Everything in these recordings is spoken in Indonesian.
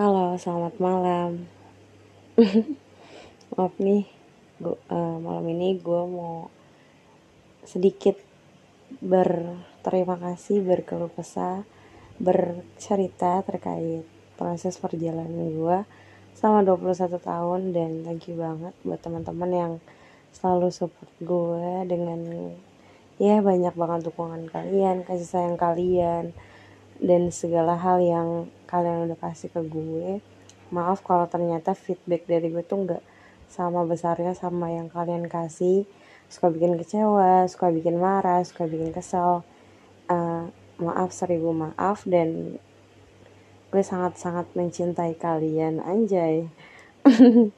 Halo, selamat malam. Maaf nih, gua, uh, malam ini gue mau sedikit berterima kasih, berkeluh kesah, bercerita terkait proses perjalanan gue selama 21 tahun dan thank you banget buat teman-teman yang selalu support gue dengan ya banyak banget dukungan kalian, kasih sayang kalian, dan segala hal yang kalian udah kasih ke gue maaf kalau ternyata feedback dari gue tuh nggak sama besarnya sama yang kalian kasih. Suka bikin kecewa suka bikin marah suka bikin kesel. Uh, maaf seribu maaf dan gue sangat-sangat mencintai kalian anjay.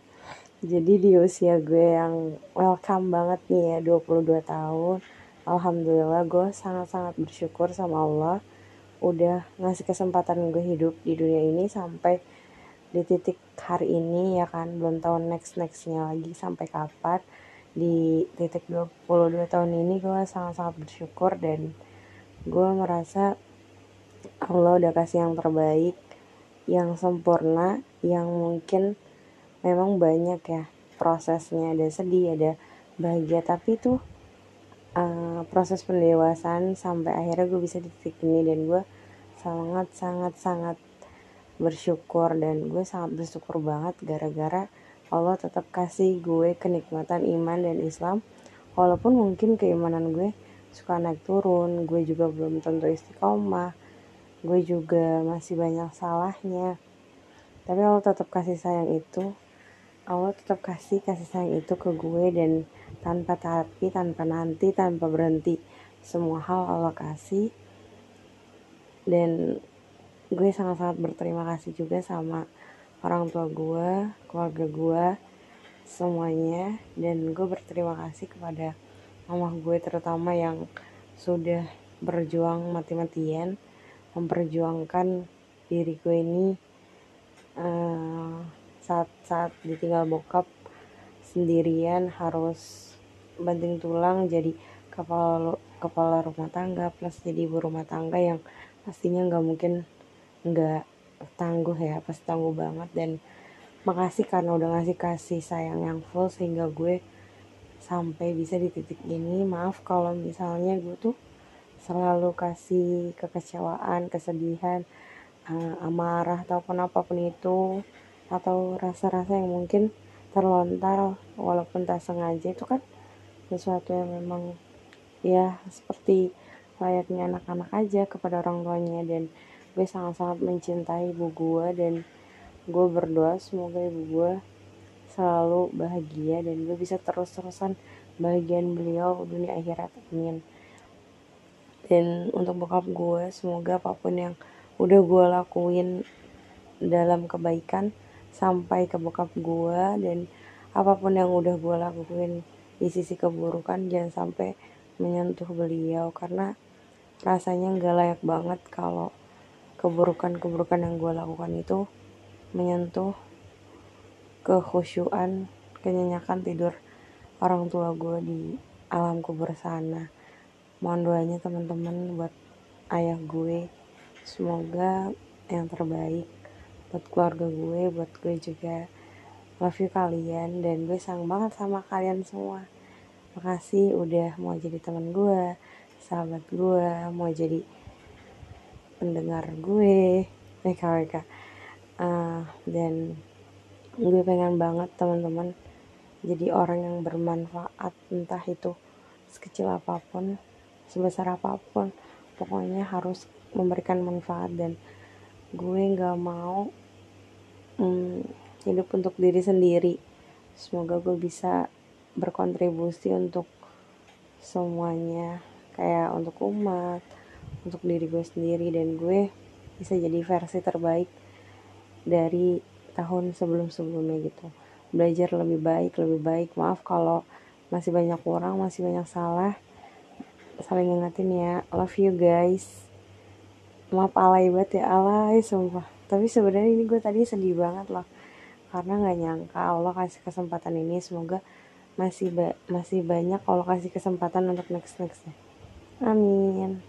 Jadi di usia gue yang welcome banget nih ya 22 tahun Alhamdulillah gue sangat-sangat bersyukur sama Allah udah ngasih kesempatan gue hidup di dunia ini sampai di titik hari ini ya kan? Belum tahu next nextnya lagi sampai kapan. Di titik 22 tahun ini gue sangat-sangat bersyukur dan gue merasa Allah udah kasih yang terbaik yang sempurna yang mungkin memang banyak ya prosesnya. Ada sedih ada bahagia tapi tuh uh, proses pendewasaan sampai akhirnya gue bisa di titik ini dan gue sangat sangat sangat bersyukur dan gue sangat bersyukur banget gara-gara Allah tetap kasih gue kenikmatan iman dan Islam. Walaupun mungkin keimanan gue suka naik turun gue juga belum tentu istiqomah gue juga masih banyak salahnya. Tapi Allah tetap kasih sayang itu Allah tetap kasih kasih sayang itu ke gue dan tanpa tapi tanpa nanti tanpa berhenti semua hal Allah kasih dan gue sangat-sangat berterima kasih juga sama orang tua gue, keluarga gue, semuanya. Dan gue berterima kasih kepada mama gue terutama yang sudah berjuang mati-matian memperjuangkan diri gue ini saat-saat uh, ditinggal bokap sendirian harus banting tulang jadi kepala kepala rumah tangga plus jadi ibu rumah tangga yang pastinya nggak mungkin nggak tangguh ya pasti tangguh banget. Dan makasih karena udah ngasih kasih sayang yang full sehingga gue sampai bisa di titik ini. Maaf kalau misalnya gue tuh selalu kasih kekecewaan kesedihan uh, amarah ataupun apa pun itu atau rasa-rasa yang mungkin terlontar walaupun tak sengaja itu kan sesuatu yang memang ya seperti layaknya anak-anak aja kepada orang tuanya. Dan gue sangat-sangat mencintai ibu gue dan gue berdoa semoga ibu gue selalu bahagia dan gue bisa terus-terusan bagian beliau dunia akhirat. Amin. Dan untuk bokap gue semoga apa pun yang udah gue lakuin dalam kebaikan sampai ke bokap gue dan apa pun yang udah gue lakuin di sisi keburukan jangan sampai menyentuh beliau karena rasanya nggak layak banget kalau keburukan-keburukan yang gue lakukan itu menyentuh kekhusyuan kenyenyakan tidur orang tua gue di alam kubur sana. Mohon doanya teman-teman buat ayah gue. Semoga yang terbaik buat keluarga gue buat gue juga. Love you kalian dan gue sayang banget sama kalian semua makasih udah mau jadi teman gue sahabat gue mau jadi pendengar gue. WKWK uh, dan gue pengen banget teman-teman jadi orang yang bermanfaat entah itu sekecil apa pun sebesar apa pun. Pokoknya harus memberikan manfaat dan gue nggak mau um, hidup untuk diri sendiri. Semoga gue bisa berkontribusi untuk semuanya. Kayak untuk umat untuk diri gue sendiri dan gue bisa jadi versi terbaik dari tahun sebelum-sebelumnya gitu. Belajar lebih baik lebih baik. Maaf kalau masih banyak kurang masih banyak salah. Saling ingetin ya love you guys. Maaf alay banget ya alay sumpah. Tapi sebenarnya ini gue tadi sedih banget loh. Karena nggak nyangka Allah kasih kesempatan ini. Semoga masih ba masih banyak Allah kasih kesempatan untuk next nextnya Amin.